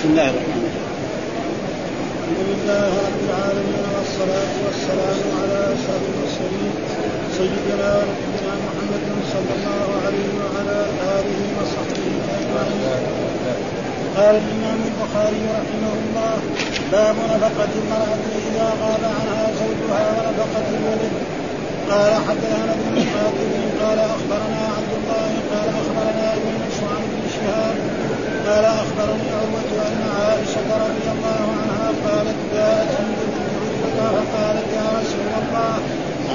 بسم الله الرحمن الرحيم. الحمد لله رب العالمين والصلاة والسلام على أشرف المرسلين سيدنا ونبينا محمد صلى الله عليه وعلى آله وصحبه أجمعين. قال الإمام البخاري رحمه الله باب نفقة المرأة إذا غاب عنها زوجها ونفقة الولد. قال حدثنا ابن مقاتل قال أخبرنا عبد الله قال أخبرنا يونس عن ابن شهاب قال أخبرني عروة أن عائشة رضي الله عنها قالت جاءت فقالت يا رسول الله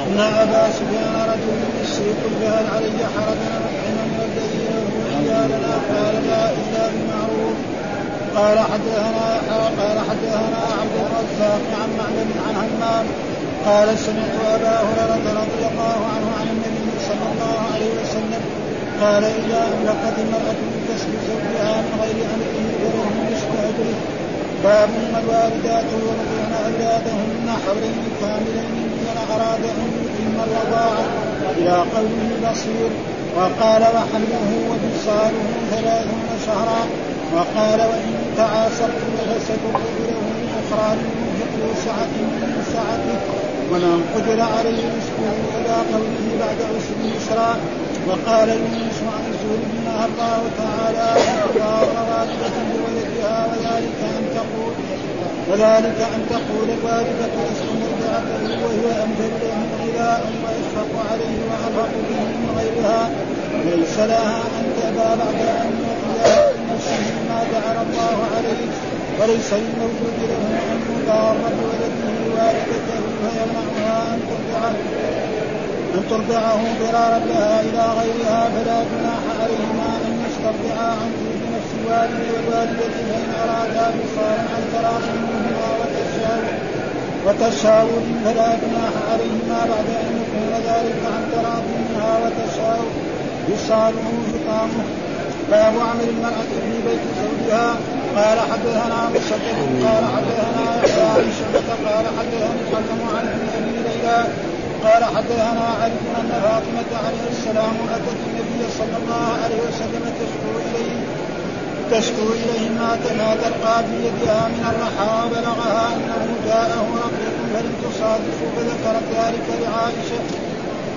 إن أبا سفيان رجل يشرك فهل علي حرج ان اطعم الذي له عيالنا قال لا إلا بمعروف. قال حدثنا قال حدثنا عبد الرزاق عن معبد عن همام قال سمعت أبا هريرة رضي الله عنه عن النبي صلى الله عليه وسلم قال إذا انفقت المراه من كسب زوجها من غير امره فله نصف اجره باب والوالدات يرضعن أولادهن حولين كاملين من اراد أن يتم الرضاعه إلى قوله بصير وقال وحمله وفصاله ثلاثون شهرا. وقال وإن تعاسرتم فسترضع له لينفق ذو سعة من سعته. ومن قدر عليه رزقه إلى قوله بعد عشر يسرا وقال يونس عن الزهري نهى الله تعالى ان والدة بولدها وذلك أن تقول وذلك أن تقول الوالدة اسم مرضعته وهي امثل له غذاء واشفق عليه وارفق به من غيرها. ليس لها أن تأبى بعد أن يعطيها نفسه ما جعل الله عليه. وليس للموجود له أن يضار بولده والدته فيمنعها ان ترضعه ان ترضعه ضرارا لها إلى غيرها فلا جناح عليهما أن يسترضعا عن طيب نفس الوالد والوالدة فإن أرادا وصالا عن تراض منهما وتشاور فلا جناح عليهما بعد أن يكون ذلك عن تراض منها وتشاور يصاله فطامه باب عمل المرأة في بيت زوجها قال حدثنا مسدد قال حدثنا عن شعبة قال حدثني حكم عن أبي ليلى قال حدثنا علي ان فاطمة عليه السلام أتت النبي صلى الله عليه وسلم تشكو إليه تشكو إليه ما ما تلقى في يدها من الرحى وبلغها أنه جاءه رقيق فلم تصادفه فذكرت ذلك لعائشة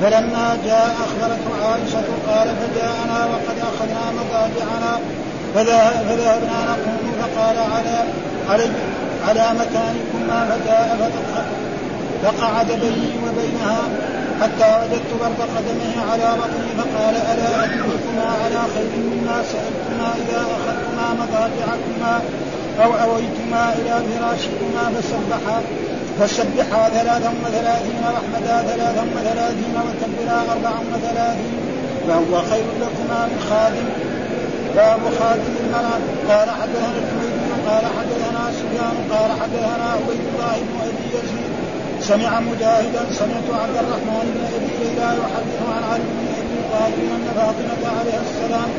فلما جاء أخبرته عائشة قال فجاءنا وقد أخذنا مضاجعنا فذهبنا نقوم فقال على علي على مكانكما فجاء فقعد بيني وبينها حتى وجدت برد قدمه على بطني فقال ألا أدلكما على خير مما سألتما إذا أخذتما مضاجعكما أو أويتما إلى فراشكما فسبحا فسبحا ثلاثا وثلاثين واحمدا ثلاثا وثلاثين وكبرا أربعا وثلاثين فهو خير لكما من خادم. باب خاتم المرأة قال حدثنا الحميدي قال حدثنا سفيان قال حدثنا عبيد الله بن أبي يزيد. سمع مجاهدا سمعت عبد الرحمن بن أبي ليلى يحدث عن علي بن أبي طالب أن فاطمة عليه السلام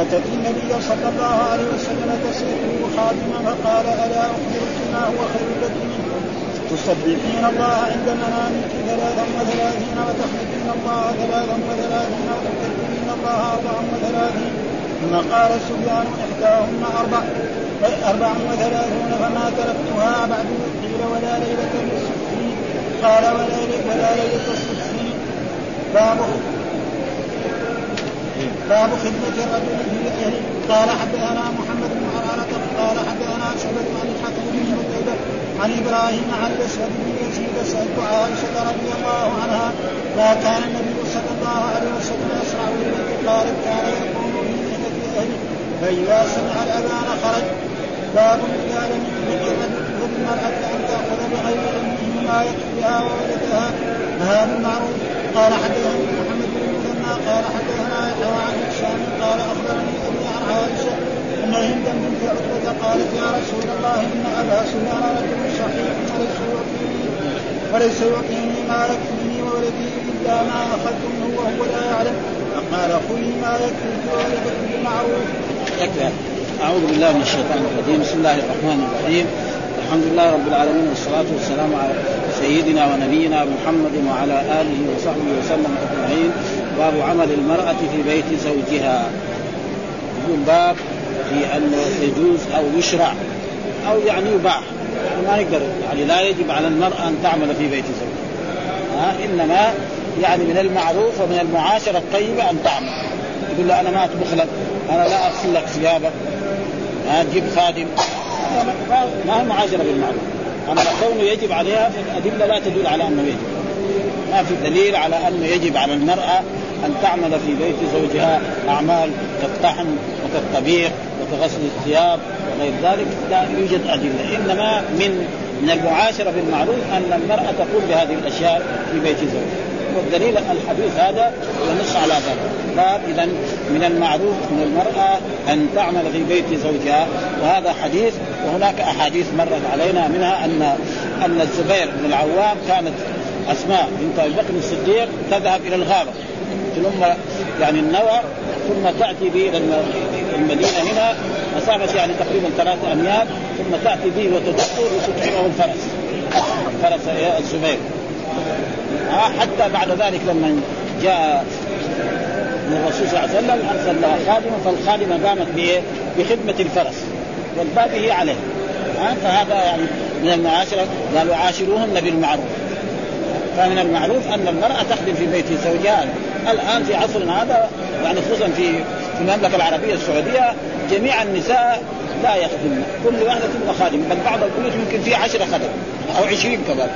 أتت النبي صلى الله عليه وسلم تساله خادما فقال ألا أخبرك ما هو خير لك منه؟ تسبحين الله عند منامك ثلاثا وثلاثين وتحمدين الله ثلاثا وثلاثين وتكبرين الله اربعا وثلاثين ثم قال سفيان إحداهن أربع أربع وثلاثون فما تركتها بعد قيل ولا ليلة للستين قال ولا ولا ليلة الستين باب باب خدمة الرجل في أهله قال حدثنا محمد بن عرارة قال حدثنا شعبة عن الحكم بن متيبة عن إبراهيم عن الأسود بن يزيد سألت عائشة رضي الله عنها ما كان النبي صلى الله عليه وسلم يصنع بالبيت قالت كان فإذا سمع الأذان خرج. باب إذا لم يدرك الرجل فللمرأة أن تأخذ بغير علمه ما يكفيها وولدها هذا بالمعروف قال حدثني محمد بن المثنى قال حدثنا يحيى عن هشام قال أخبرني أبي عن عائشة أن هندا بنت عتبة قالت يا رسول الله إن أبا سفيان رجل شحيح وليس يعطيني وليس يعطيني ما يكفيني وولدي إلا ما أخذت منه وهو لا يعلم. فقال خذي ما وولدك بالمعروف. يكفي أعوذ بالله من الشيطان الرجيم. بسم الله الرحمن الرحيم. الحمد لله رب العالمين والصلاة والسلام على سيدنا ونبينا محمد وعلى آله وصحبه وسلم أجمعين. باب عمل المرأة في بيت زوجها. يقول باب في انه يجوز أو يشرع أو يعني يباح. ما نقدر يعني لا يجب على المرأة أن تعمل في بيت زوجها. ها؟ إنما يعني من المعروف ومن المعاشره الطيبة أن تعمل يقول له أنا ما أطبخ لك أنا لا أغسل لك ثيابك. ها تجيب خادم. ما هي معاشرة بالمعروف. أما كونه يجب عليها فالأدلة لا تدل على أنه يجب. ما في دليل على أنه يجب على المرأة أن تعمل في بيت زوجها أعمال كالطحن وكالطبيخ وكغسل الثياب وغير ذلك. لا يوجد أدلة. إنما من من المعاشرة بالمعروف أن المرأة تقوم بهذه الأشياء في بيت زوجها. والدليل الحديث هذا ينص على ذلك. باب اذا من المعروف من المرأة أن تعمل في بيت زوجها وهذا حديث وهناك أحاديث مرت علينا منها ان أن الزبير بن العوام كانت أسماء بنت أبي بكر الصديق تذهب إلى الغابة. ثم يعني النوى ثم تأتي به إلى المدينة هنا مسافه يعني تقريبا ثلاثة أميال ثم تأتي به وتدقه وتطعمه الفرس. فرس الزبير. حتى بعد ذلك لما جاء الرسول صلى الله عليه وسلم أرسل لها خادمة فالخادمة قامت بخدمة الفرس والباقي هي عليه. فهذا يعني من المعاشرة قالوا عاشروهن بالمعروف. فمن المعروف أن المرأة تخدم في بيت زوجها. الآن في عصرنا هذا يعني خصوصا في في المملكة العربية السعودية جميع النساء لا يخدمن. كل واحدة تبقى خادم بل بعض البيوت يمكن فيها عشرة خدم أو عشرين كمان.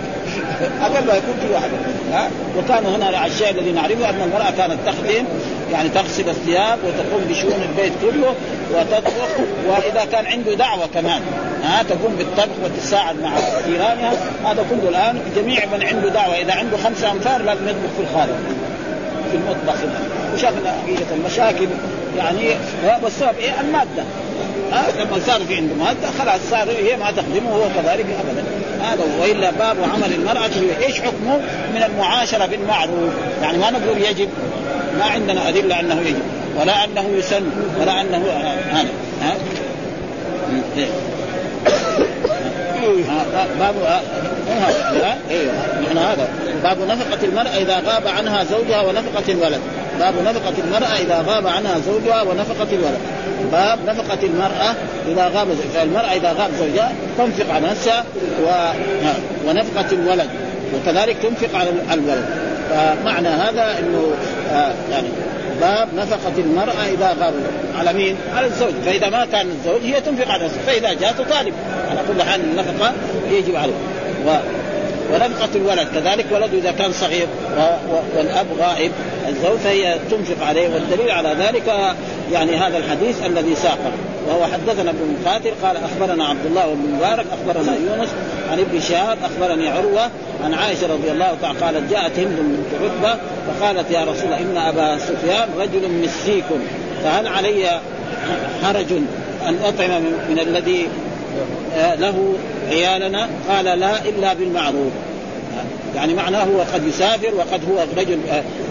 أقل ما يكون في واحد. ها؟ وكان هنا الشيء الذي نعرفه أن المرأة كانت تخدم يعني تغسل الثياب وتقوم بشؤون البيت كله وتطبخ وإذا كان عنده دعوة كمان. ها؟ تقوم بالطبخ وتساعد مع جيرانها هذا كله الآن جميع من عنده دعوة إذا عنده خمسة امتار لازم يطبخ في الخارج في المطبخ وشافنا حقيقة المشاكل يعني والسبب إيه؟ المادة. ها لما صار في عنده. ماده خلاص صار هي ما تخدمه وهو كذلك ابدا. هذا وإلا باب عمل المرأة إيش حكمه من المعاشرة بالمعروف. يعني ما نقول يجب. ما عندنا أدلة أنه يجب. ولا أنه يسن. ولا أنه هذا. ها؟ باب أيوه هذا. باب نفقة المرأة إذا غاب عنها زوجها ونفقة الولد. باب نفقة المرأة إذا غاب عنها زوجها ونفقة الولد. باب نفقة المرأة إذا غاب المرأة إذا غاب زوجها تنفق على نفسها و... ونفقة الولد وكذلك تنفق على الولد فمعنى هذا إنه آه يعني باب نفقة المرأة إذا غاب على مين؟ على الزوج، فإذا ما كان الزوج هي تنفق على نفسها، فإذا جاء تطالب على كل حال النفقة يجب عليه. و... ونفقة الولد كذلك ولده إذا كان صغير. والأب غائب الزوج فهي تنفق عليه والدليل على ذلك يعني هذا الحديث الذي ساقه وهو حدثنا ابن مقاتل قال أخبرنا عبد الله بن مبارك أخبرنا يونس عن ابن شهاب أخبرني عروة عن عائشة رضي الله تعالى قالت جاءت هند بنت عتبة فقالت يا رسول الله إن أبا سفيان رجل مسيك فهل علي حرج أن أطعم من الذي له عيالنا قال لا إلا بالمعروف. يعني معناه هو قد يسافر وقد هو رجل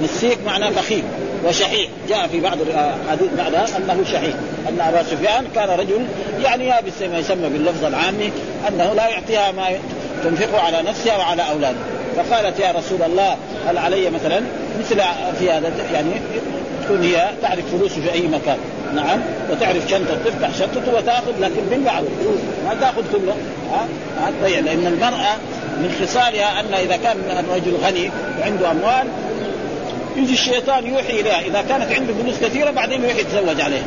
مسيك معناه بخيل وشحيح. جاء في بعض الحديث بعدها أنه شحيح أن أبا سفيان كان رجل يعني يابس ما يسمى باللفظ العامي أنه لا يعطيها ما تنفقه على نفسها وعلى أولاده. فقالت يا رسول الله هل علي مثلا مثل في هذا؟ يعني تكون هي تعرف فلوسه في أي مكان. نعم. وتعرف شنطة تفتح شنطته وتأخذ لكن بالمعروف. ما تأخذ كله. ها؟ ها؟ تضيع لأن المرأة من خصالها أن إذا كان الرجل غني وعنده أموال يجي الشيطان يوحي إليها. إذا كانت عنده فلوس كثيرة بعدين يروح يتزوج عليها.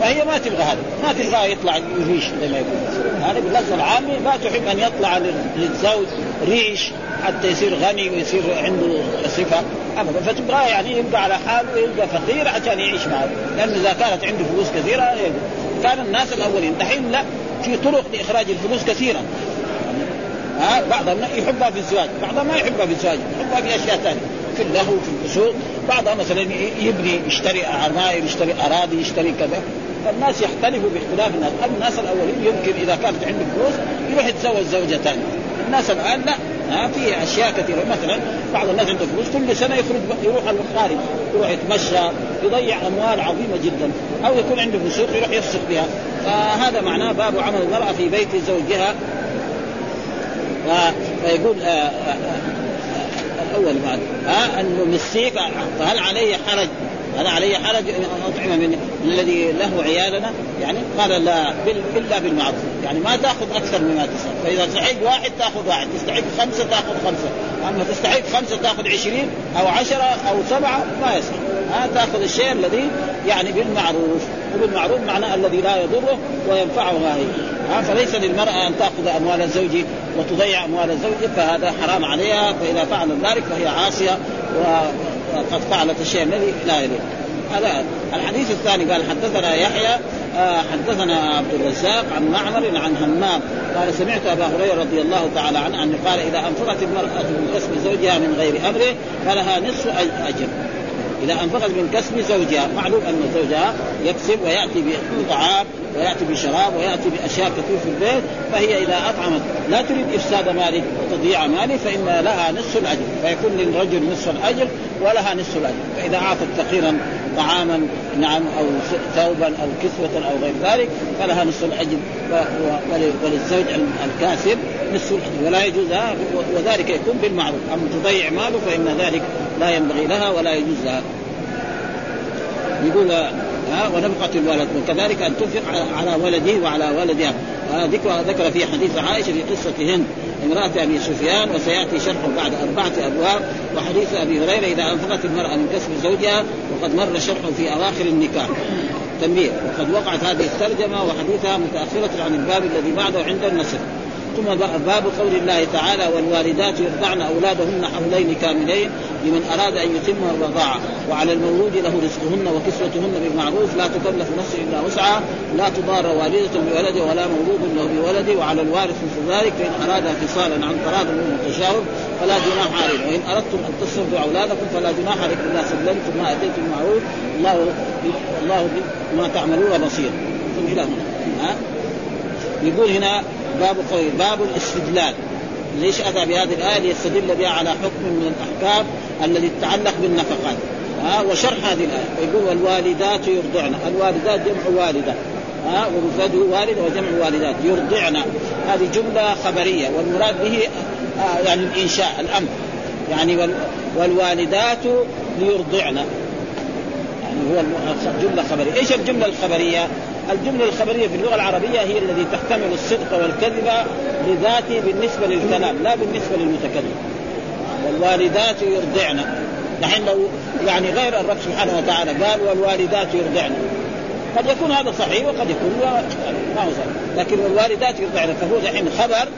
فهي ما تبغى هذا. ما تبغى يطلع يريش زي ما يقول هذا باللفظ العامي ما تحب أن يطلع للزوج ريش حتى يصير غني ويصير عنده صفة. أبدا. فتبغاه يعني يبقى على حاله ويبقى فقير عشان يعيش معه. لأنه إذا كانت عنده فلوس كثيرة كان الناس الأولين. دحين لا في طرق لإخراج الفلوس كثيرة. ها بعضهم يحبها في الزواج. بعضهم ما يحبها في الزواج. يحبها في أشياء ثانية. في اللهو في الفسوق. بعضها مثلا يبني يشتري عماير يشتري أراضي يشتري كذا. فالناس يختلفوا باختلاف الناس. الناس الأولين يمكن إذا كانت عنده فلوس يروح يتزوج زوجة ثانية. الناس الآن لا. ها في أشياء كثيرة. مثلا بعض الناس عنده فلوس كل سنة يخرج يروح الخارج يروح يتمشى يضيع أموال عظيمة جدا أو يكون عنده فسوق يروح يفسق بها. فهذا معناه باب عمل المرأة في بيت زوجها. فيقول آآ آآ الأول بعد ها انه مسيك فهل علي حرج؟ هذا علي حرج أطعم من الذي له عيالنا يعني قال لا الا بالمعروف. يعني ما تأخذ أكثر مما تستحق فإذا استحق واحد تأخذ واحد تستحق خمسة تأخذ خمسة. أما تستحق خمسة تأخذ عشرين أو عشرة أو سبعة ما يصح ها تأخذ الشيء الذي يعني بالمعروف. وبالمعروف معناه الذي لا يضره وينفعه هذه ها فليس للمرأة أن تأخذ أموال الزوج وتضيع أموال الزوج فهذا حرام عليها. فإذا فعلت ذلك فهي عاصية. وقد فعلت الشيء الذي لا يليق هذا الحديث الثاني قال حدثنا يحيى آه حدثنا عبد الرزاق عن معمر عن همام. قال سمعت أبا هريرة رضي الله تعالى عنه انه قال إذا انفقت المراه من كسب زوجها من غير أمره فلها نصف أجر. إذا أنفقت من كسب زوجها معلوم أن زوجها يكسب ويأتي بطعام ويأتي بشراب ويأتي بأشياء كثير في البيت فهي إذا أطعمت لا تريد إفساد مالك وتضييع مالك فإن لها نصف الأجر فيكون للرجل نصف الأجر ولها نصف الأجر. فإذا أعطت فقيرا طعاما نعم أو ثوبا أو كسوة أو غير ذلك فلها نصف الاجر وللزوج الكاسب نصف الاجر ولا يجوز وذلك يكون بالمعروف. أما تضيع ماله فإن ذلك لا ينبغي لها ولا يجوز لها. يقول ها ونفقة الولد وكذلك أن تنفق على ولده وعلى ولدها ذكر ذكر في حديث عائشة في قصة هند امرأة أبي سفيان وسيأتي شرحه بعد أربعة أبواب وحديث أبي هريرة إذا أنفقت المرأة من كسب زوجها وقد مر شرحه في أواخر النكاح. تنبيه وقد وقعت هذه الترجمة وحديثها متأخرة عن الباب الذي بعده عند النسخ ثم باب قول الله تعالى والوالدات يرضعن أولادهن حولين كاملين لمن أراد أن يتم الرضاعه وعلى المولود له رزقهن وكسوتهن بالمعروف. لا تكلف نفس إلا وسعها. لا تضار والدة بولده ولا مولود له بولده وعلى الوارث مثل ذلك فإن اراد فصالا عن تراض من التشاور فلا جناح عليكم وإن أردتم أن تصرفوا أولادكم فلا جناح عليكم. الا سلمتم ما أتيتم المعروف الله الله بما تعملون بصير. إلى هنا. يقول هنا باب قوي باب الاستدلال. ليش أتى بهذه الآية؟ ليستدل بها على حكم من الأحكام الذي يتعلق بالنفقات. ها وشرح هذه الآية. ويقول والوالدات يرضعن. الوالدات جمع والدة. ها ومفرده والد وجمع والدات. يرضعن. هذه جملة خبرية. والمراد به آه يعني الإنشاء الأمر. يعني والوالدات ليرضعن. يعني هو جملة خبرية، إيش الجملة الخبرية؟ الجملة الخبرية في اللغة العربية هي الذي تحتمل الصدق والكذب لذاته بالنسبة للكلام لا بالنسبة للمتكلم. والوالدات يرضعن. نحن لو يعني غير الرب سبحانه وتعالى قال والوالدات يرضعن. قد يكون هذا صحيح وقد يكون ما هو صحيح. لكن والوالدات يرضعن فهو دحين خبر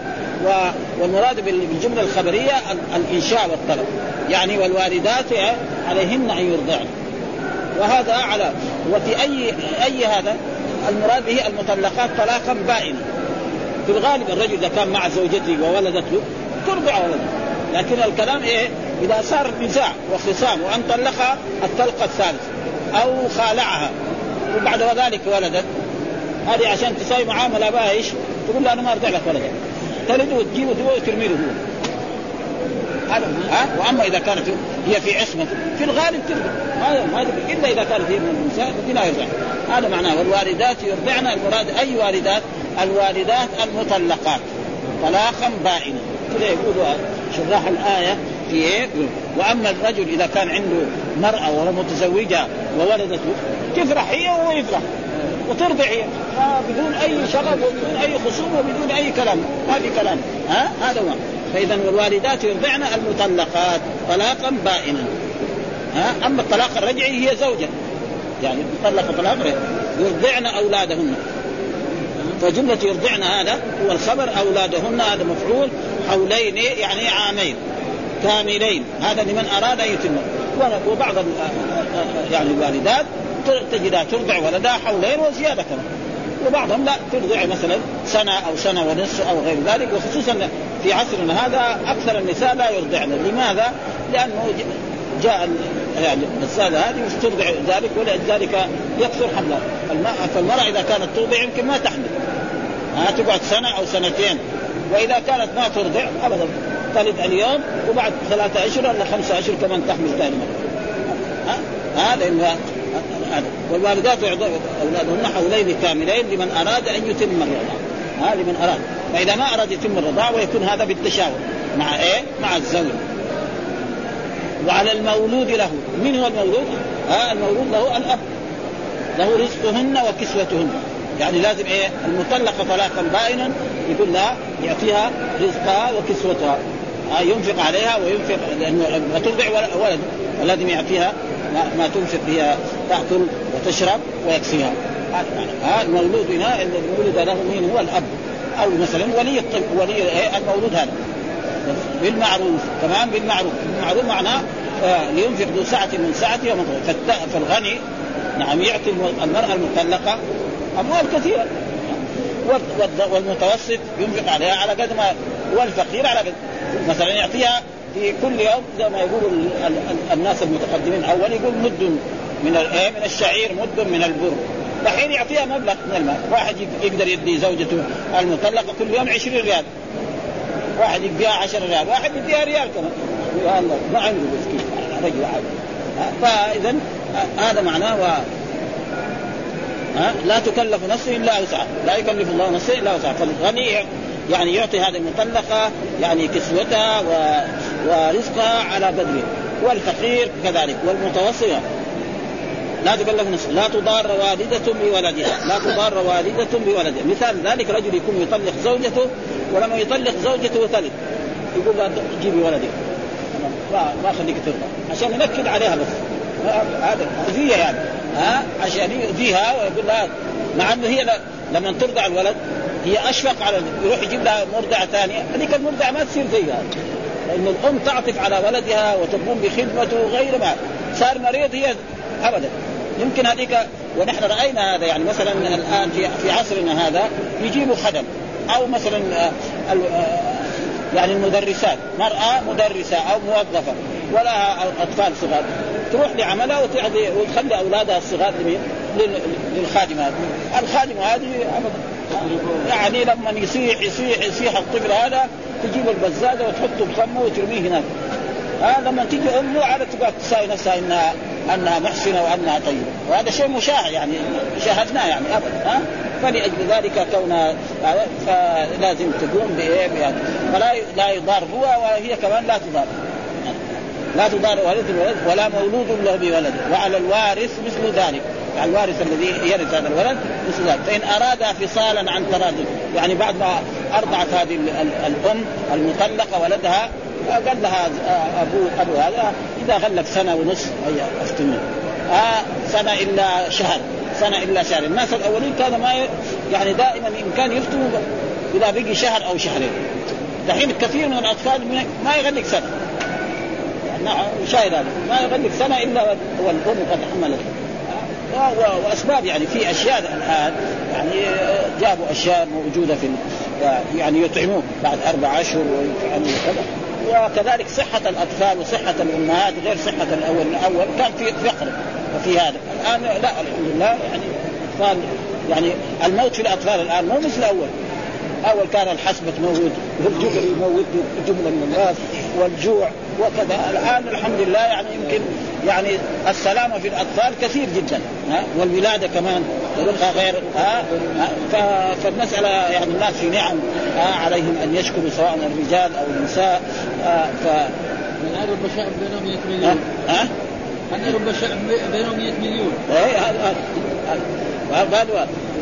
والمراد بالجملة الخبرية الإنشاء والطلب. يعني والوالدات عليهن أن يرضعن. وهذا على وفي اي أي هذا؟ المراد به المطلقات طلاقا بائنا. في الغالب الرجل إذا كان مع زوجته وولدت له ترضع ولده. لكن الكلام إيه؟ إذا صار نزاع وخصام وأن طلقها الطلقة الثالثة أو خالعها وبعد ذلك ولدت هذه عشان تسوي معاملة بها إيش؟ تقول له أنا ما ارجع لك ولدك. تلده وتجيبه وترمي له هو. هذا ها؟ وأما إذا كانت هي في عصمة في الغالب ترضع هذا ما إلا إذا كانت هي من النساء فلا يرضع هذا معناه والوالدات يرضعن المراد أي والدات؟ الوالدات المطلقات. طلاقا بائنا. كذا يقول شراح الآية في إيه؟ وأما الرجل إذا كان عنده مرأة وهو متزوجة وولدت تفرح هي وهو يفرح. وترضع هي. بدون أي شغب وبدون أي خصوم وبدون أي كلام. ما في كلام. ها؟ هذا هو. فإذا والوالدات يرضعن المطلقات طلاقا بائنا. ها؟ أما الطلاق الرجعي هي زوجة. يعني طلق طلاق يرضعن أولادهن. فجملة يرضعن هذا هو الخبر أولادهن هذا مفعول حولين يعني عامين كاملين. هذا لمن أراد أن يتم. وبعض يعني الوالدات تجدها ترضع ولدها حولين وزيادة. كمان وبعضهم لا ترضع مثلا سنة أو سنة ونصف أو غير ذلك وخصوصا في عصرنا هذا أكثر النساء لا يرضعن. لماذا؟ لأنه جاء يعني السادة هذه ترضع ذلك ولذلك يكثر حملها. فالمرأة إذا كانت ترضع يمكن ما تحمل. ها تقعد سنة أو سنتين. وإذا كانت ما ترضع أبدا. تلد اليوم وبعد ثلاثة أشهر ولا خمسة أشهر كمان تحمل ثاني مرة ها لأن والوالدات أولادهن حولين كاملين لمن أراد أن يتم الرضاعة. ها لمن أراد. فإذا ما أراد يتم الرضاعة ويكون هذا بالتشاور. مع إيه؟ مع الزوج. وعلى المولود له. من هو المولود؟ ها المولود له الأب. له رزقهن وكسوتهن. يعني لازم إيه؟ المطلقة طلاقا بائنا. يقول لها يعطيها رزقها وكسوتها. آه ينفق عليها وينفق لأنه ترضع ولد ولازم يعطيها ما, ما تنفق هي تأكل وتشرب ويكفيها هذا المولود هنا المولود له مين هو؟ الأب. أو مثلا ولي الطفل ولي إيه المولود هذا. بالمعروف تمام؟ بالمعروف. بالمعروف معناه آه لينفق ذو سعة من سعته فالغني نعم يعطي المرأة المطلقة أموال كثيرة. والمتوسط ينفق عليها على قد ما والفقير على قد مثلا يعطيها في كل يوم زي ما يقول الناس المتقدمين اول يقول مد من الايه من الشعير مد من البر. دحين يعطيها مبلغ من المال. واحد يقدر يدي زوجته المطلقة كل يوم 20 ريال. واحد يديها 10 ريال. واحد يديها ريال كمان. يا الله ما عنده مسكين رجل عادي. فاذا هذا معناه و... ها لا تكلف نفس إلا وسعها. لا يكلف الله نفسا إلا وسعها. فالغني يعني يعطي هذه المطلقة يعني كسوتها و... ورزقها على بدره والفقير كذلك والمتوسط لا تكلف نفسه لا تضار والدة بولدها. لا تضار والدة بولدها. مثال ذلك رجل يكون يطلق زوجته ولما يطلق زوجته وتلد يقول لا جيبي ولدي ما ما خليك ترضى. عشان ينكد عليها بس. هذا أذية يعني. ها؟ عشان يؤذيها ويقول لها مع إنه هي لما ترضع الولد هي أشفق على يروح يجيب لها مرضعة ثانية. هذيك المرضعة ما تصير زيها. لأن الأم تعطف على ولدها وتقوم بخدمته غير ما. صار مريض هي ابدا. يمكن هذيك ونحن رأينا هذا يعني مثلا الآن في في عصرنا هذا يجيبوا خدم. أو مثلا يعني المدرسات. مرأة مدرسة أو موظفة ولها أطفال صغار. تروح لعملها وتخلي أولادها الصغار لمين؟ للخادمة الخادمة هذه يعني لما يصيح يصيح يصيح الطفل هذا تجيب البزازة وتحطه بفمه وترميه هناك. هذا لما تيجي أمه عاد تقعد تساوي نفسها إنها أنها محسنة وأنها طيبة. وهذا شيء مشاهد يعني شاهدناه يعني ابدا ها؟ فلأجل ذلك كون فلازم تقوم بإيه؟ فلا لا يضار هو وهي كمان لا تضار. لا تضار والد الولد ولا مولود له بولده وعلى الوارث مثل ذلك. على الوارث الذي يرث هذا الولد مثل ذلك. فإن اراد فصالا عن تراض يعني بعد ما أرضعت هذه الأم المطلقة ولدها قال لها أبو أبو هذا إذا غلق سنة ونصف هي افتنه آه سنة إلا شهر سنة إلا شهر. الناس الأولين كانوا ما يعني دائما ان كان يفتوا إذا بقي شهر أو شهرين. دحين كثير من الأطفال ما يغلق سنة. يعني شاهد هذا. ما يغلق سنة إلا والأم قد حملت. وأسباب يعني في أشياء الآن يعني جابوا أشياء موجودة في يعني يطعموه بعد أربع أشهر ويفعلوا كذا. وكذلك صحة الأطفال وصحة الأمهات غير صحة الأول الأول كان في فقر وفي هذا. الآن لا الحمد لله يعني الأطفال يعني الموت في الأطفال الآن مو مثل الأول. اول كان الحسبة تموت والجبر يموت جملة من الناس والجوع وكذا. الآن الحمد لله يعني يمكن يعني السلامة في الأطفال كثير جدا ها؟ والولادة كمان تلقى غير ها؟ فالمسألة يعني الناس في نعم ها؟ عليهم أن يشكروا سواء الرجال أو النساء ف الان رب شعب بينهم 100 مليون؟ ها؟ الان رب شعب بينهم 100 مليون؟ اي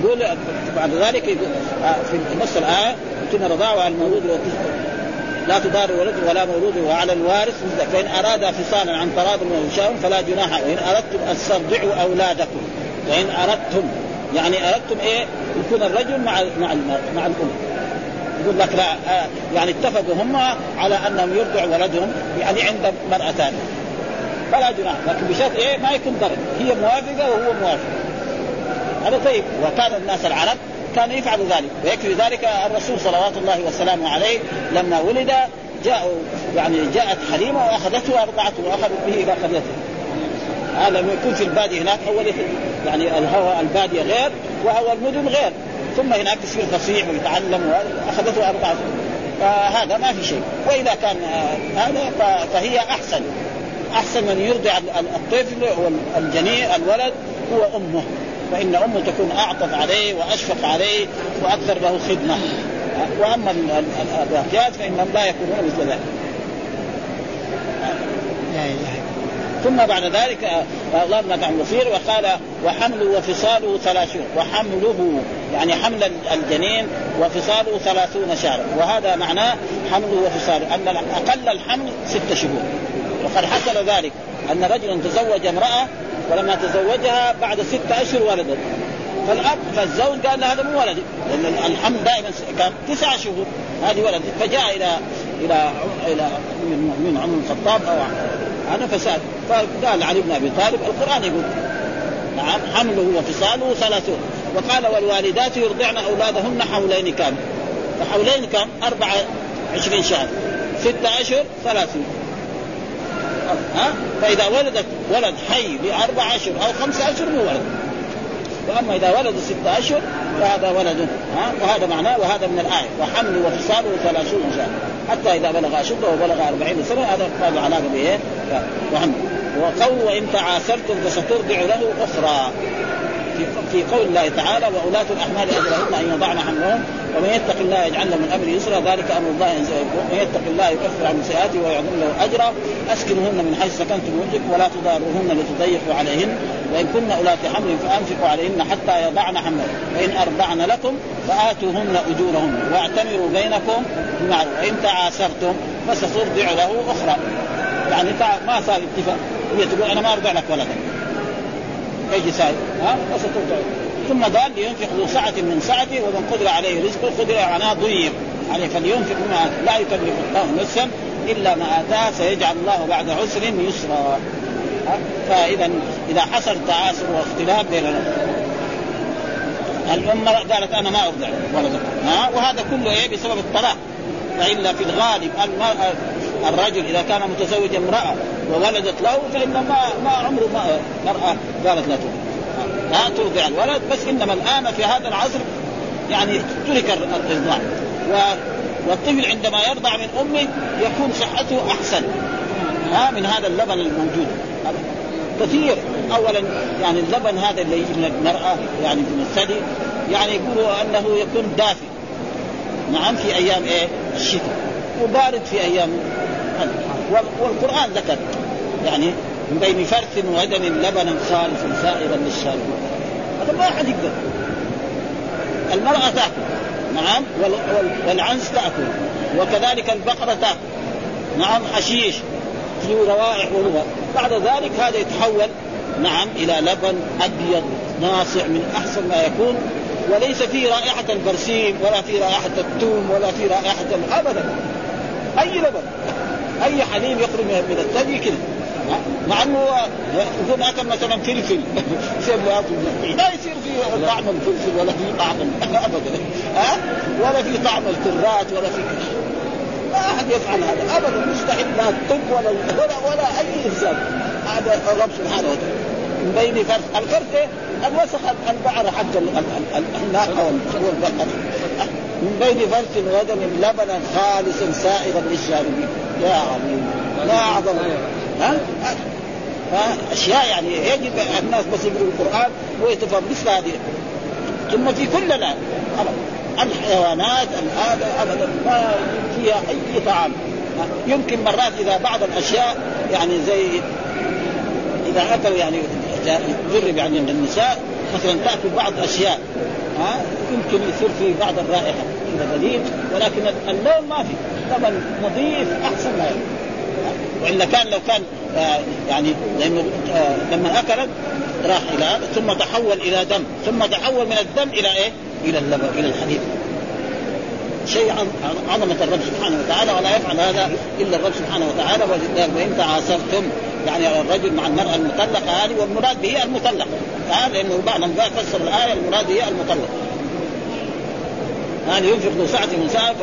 يقول بعد ذلك يقول في نص الآية يتم رضاعه على المولود لا تضار ولد ولا مولود وعلى الوارث فإن أراد فصالا عن تراض وشاء فلا جناح وان أردتم أن تسترضعوا أولادكم. وان أردتم يعني أردتم إيه؟ يكون الرجل مع مع مع الأم. يقول لك لا يعني اتفقوا هم على أنهم يرضعوا ولدهم يعني عند مرأة ثانية فلا جناح لكن بشرط إيه؟ ما يكون ضرر. هي موافقة وهو موافق. هذا طيب. وكان الناس العرب كان يفعل ذلك. ويكفي ذلك الرسول صلوات الله وسلامه عليه لما ولد جاءوا يعني جاءت حليمة وأخذته وارضعته واخذت به إلى قريته. هذا لما يكون في البادية هناك. أول يعني الهواء البادية غير وهو المدن غير. ثم هناك يصير فصيح ويتعلم اخذته وارضعته فهذا ما في شيء. وإذا كان هذا فهي أحسن. أحسن من يرضع الطفل والجنين الولد هو أمه. فإن أمه تكون أعطف عليه وأشفق عليه وأكثر له خدمة. وأما الأبيات فإنهم لا يكونون مثل ذلك. ثم بعد ذلك الله ما كان بصير وقال وحمله وفصاله ثلاثون وحمله يعني حمل الجنين وفصاله ثلاثون شهرا وهذا معناه حمله وفصاله أن أقل الحمل ست شهور. وقد حصل ذلك أن رجلا تزوج امرأة ولما تزوجها بعد ستة أشهر ولدت. فالأب فالزوج قال هذا مو ولدي لأن الحمل دائما كان تسعة شهور هذه ولدي فجاء إلى إلى إلى من عمر الخطاب أو هذا فساد. فقال علي بن أبي طالب القرآن يقول نعم حمله وفصاله ثلاثون وقال والوالدات يرضعن أولادهن حولين كامل فحولين كم؟ أربعة عشرين شهر. ستة أشهر ثلاثين ها؟ فإذا ولدت ولد حي بأربع أشهر أو خمسة أشهر مو ولد. وأما إذا ولد ستة أشهر فهذا ولد ها؟ وهذا معناه وهذا من الآية. وحمله وفصاله ثلاثون شهر حتى إذا بلغ أشده وبلغ أربعين سنة هذا له علاقة بايه؟ وحمل. وقول وإن تعاسرتم فسترضع له أخرى. في في قول الله تعالى واولاة الأحمال اجلهن أن يضعن حملهم ومن يتق الله يجعل له من أمره يسرا. ذلك أمر الله ومن يتق الله يكفر عن سيئاته ويعظم له أجرا. أسكنهن من حيث سكنتم وجهكم ولا تضاروهن لتضيقوا عليهن. وإن كن أولات حمل فأنفقوا عليهن حتى يضعن حملهن وإن أرضعن لكم فآتوهن أجورهن. واعتمروا بينكم بمعروف وإن تعاسرتم فسترضع له أخرى. يعني ما صار اتفاق. هي تقول أنا ما أرضع لك ولدا. سائل ها؟ فسترضع ثم قال لينفق ذو سعة من سعته ومن قدر عليه رزقه قدر معناه ضيق عليه. فلينفق مما لا يكلف الله نفسا إلا ما اتاه سيجعل الله بعد عسر يسرا. فاذا إذا حصل تعاسر واختلاف بين الأمة قالت أنا ما أرضع ولدك ها؟ وهذا كله إيه؟ بسبب الطلاق. فإلا في الغالب المرأة الرجل إذا كان متزوج امرأة وولدت له فإن ما ما عمره ما مرأة قالت لا ترضع لا ترضع الولد بس إنما الآن في هذا العصر يعني ترك الارضاع و والطفل عندما يرضع من أمه يكون صحته أحسن. ها من هذا اللبن الموجود. كثير. اولا يعني اللبن هذا اللي يجي من المرأة يعني من الثدي يعني يقولوا أنه يكون دافئ. نعم في أيام إيه؟ الشتاء. وبارد في أيام والقرآن ذكر يعني من بين فرث ودم لبنا خالصا سائغا للشاربين. هذا ما أحد يقدر. المرأة تأكل نعم والعنز تأكل وكذلك البقرة تأكل نعم حشيش ذو روائح ولغة بعد ذلك هذا يتحول نعم إلى لبن أبيض ناصع من أحسن ما يكون وليس فيه رائحة البرسيم ولا فيه رائحة الثوم ولا فيه رائحة أبدا. أي لبن؟ أي حليب يخرج من الثدي كذا مع إنه يكون اكل مثلا فلفل. لا يصير في طعم الفلفل ولا في طعم ابدا. ها؟ ولا في طعم الكرات ولا في ما أحد يفعل هذا. ابدا. مستحيل. لا الطب ولا ولا, ولا أي إنسان. هذا الرب سبحانه وتعالى. من بين فرث الفرث الوسخ البعر حق الناقة والبقر. من بين فرث ودم لبنا خالصا سائغا للشاربين يا عظيم. ما أعظم. ها؟ أشياء يعني يجب الناس بس يقروا القرآن ويتفهم مثل هذه. ثم في كل الآن. الحيوانات هذا أبدا ما فيها أي طعام. يمكن مرات إذا بعض الأشياء يعني زي إذا أكلوا يعني جرب يعني النساء مثلا تأكل بعض أشياء ها؟ يمكن يصير في بعض الرائحة كذا قليل ولكن اللون ما في. طبعا نظيف أحسن ما يكون وإلا كان لو كان آه يعني لأنه لما أكلت راح إلى ثم تحول إلى دم ثم تحول من الدم إلى إيه؟ إلى اللبن إلى الحديد. شيء عظمة الرب سبحانه وتعالى ولا يفعل هذا إلا الرب سبحانه وتعالى. وإن تعاصرتم يعني الرجل مع المرأة المطلقة هذه والمراد به المطلقة. هذا لأنه بعضهم فسر الآية المراد هي المطلقة هذا ينفق ذو سعة من سعة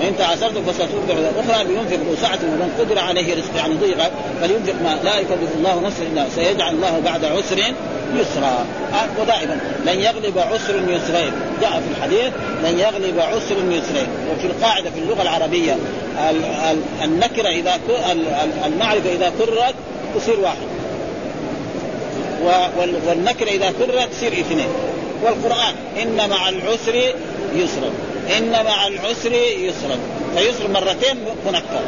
وإن تعسرتم فسترضع أخرى لينفق ذو سعة ومن قدر عليه رزق يعني ضيق فلينفق ما لا يكلف الله نفسا إلا سيجعل الله بعد عسر يسرا. ودائما لن يغلب عسر يسرين. جاء في الحديث لن يغلب عسر يسرين. وفي القاعدة في اللغة العربية النكرة إذا المعرفة إذا كررت تصير واحد والنكرة إذا كررت تصير اثنين. والقرآن إن مع العسر يسرا. إن مع العسر يسرا. فيسر مرتين منكر.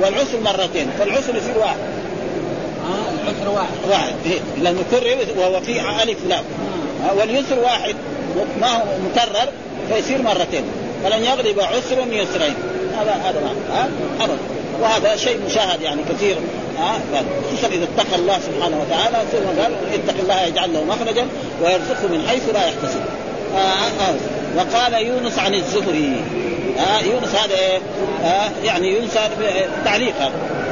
والعسر مرتين. فالعسر يصير واحد. آه العسر واحد. واحد. إيه. لأنه كرر وهو في ألف لام. آه. واليسر واحد. ما هو مكرر فيصير مرتين. فلن يغلب عسر يسرين. هذا هذا ها أبدا. وهذا شيء مشاهد يعني كثير خصوصا إذا اتقى الله سبحانه وتعالى ثم قال اتق الله يجعل له مخرجا ويرزقه من حيث لا يحتسب. آه آه. وقال يونس عن الزهري. آه يونس هذا؟ آه يعني يونس تعليق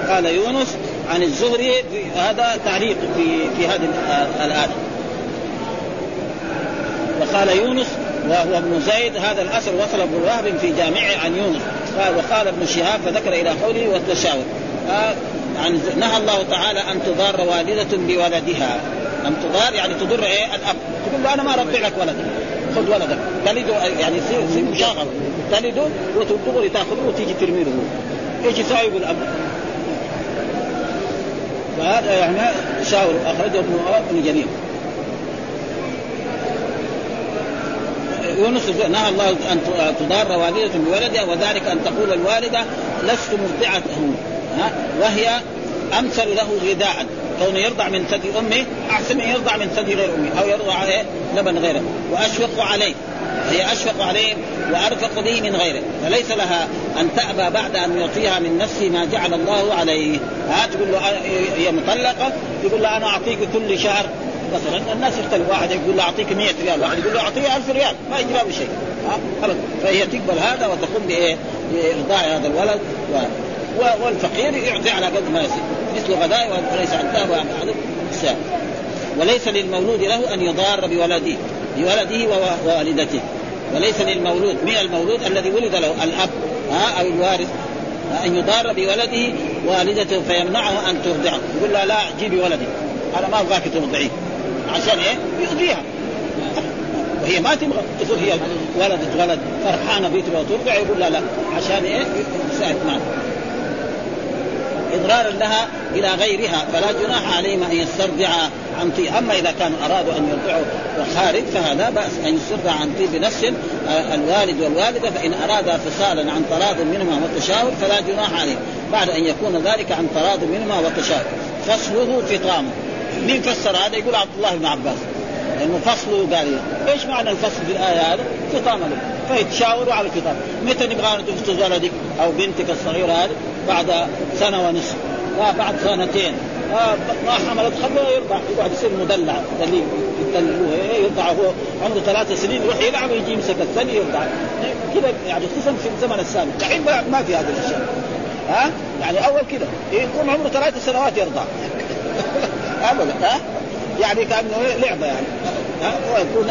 قال يونس عن الزهري هذا تعليق في في هذه الآية. وقال يونس وهو ابن زيد هذا الأثر وصل ابن وهب في جامعه عن يونس. قال وقال ابن شهاب فذكر إلى قوله والتشاور. عن نهى الله تعالى أن تضار والدة بولدها. أن تضار يعني تضر إيه؟ الأب. تقول له أنا ما أربي لك ولدك. خذ ولدك. تلده يعني يصير يصير تلده وتدغري تاخذه وتيجي ترمي له إيش يساوي الأب؟ فهذا يعني شاور. أخرجه ابن جرير. يونس نهى الله أن تضار والدة بولدها وذلك أن تقول الوالدة لست مرضعته وهي أمثل له غذاء. كونه يرضع من ثدي أمه أحسن من يرضع من ثدي غير أمه أو يرضع عليه لبن غيره. وأشفق عليه. هي أشفق عليه وأرفق به من غيره. فليس لها أن تأبى بعد أن يعطيها من نفسه ما جعل الله عليه. ها؟ تقول له هي مطلقة. يقول له أنا أعطيك كل شهر مثلا الناس يختلف. واحد يقول له أعطيك 100 ريال واحد يقول له أعطيه 1000 ريال ما يجي له شيء ابدا فهي تقبل هذا وتقوم بإيه؟ بارضاع هذا الولد. و... والفقير يعطي على قد ما يصير. مثل غداء وليس عن وعن وليس للمولود له أن يضار بولده بولده ووالدته. وليس للمولود من المولود الذي ولد له الأب ها أو الوارث أن يضار بولده والدته فيمنعه أن ترضعه. يقول لا لا جيبي ولدي. أنا ما ابغاك ترضعيه عشان إيه؟ يؤذيها. وهي ما تبغى. تقول هي ولدت ولد فرحانة بيه تبغى ترضع يقول لا لا عشان إيه؟ يساعد معه. اضرارا لها إلى غيرها فلا جناح عليهم أن يسترضع عن طيب أما إذا كانوا أرادوا أن يرضعوا خارج فهذا بأس أن يسترضع عن طيب نفس الوالد والوالدة فإن أرادا فصالا عن تراض منهما وتشاور فلا جناح عليهم بعد أن يكون ذلك عن تراض منهما وتشاور. فصله فطامه. مين فسر هذا؟ يقول عبد الله بن عباس. لأنه فصله قال إيش معنى الفصل في الآية هذا؟ فطام له فيتشاوروا على الفطام متى نبغى تفطر ولدك أو بنتك الصغيرة هذه؟ بعد سنة ونصف. بعد سنتين. ما حملت خلوه يرضع. يقعد يصير مدلع. دليل. يدلعوه. إيه، يرضع هو عمره ثلاث سنين. يروح يلعب ويجي يمسك الثاني يرضع. كذا يعني خصوصا في الزمن السابق. دحين ما في هذه الأشياء. ها؟ يعني أول كذا. يكون عمره ثلاث سنوات يرضع. ابدا ها؟ يعني كأنه لعبة يعني ها؟ ويكون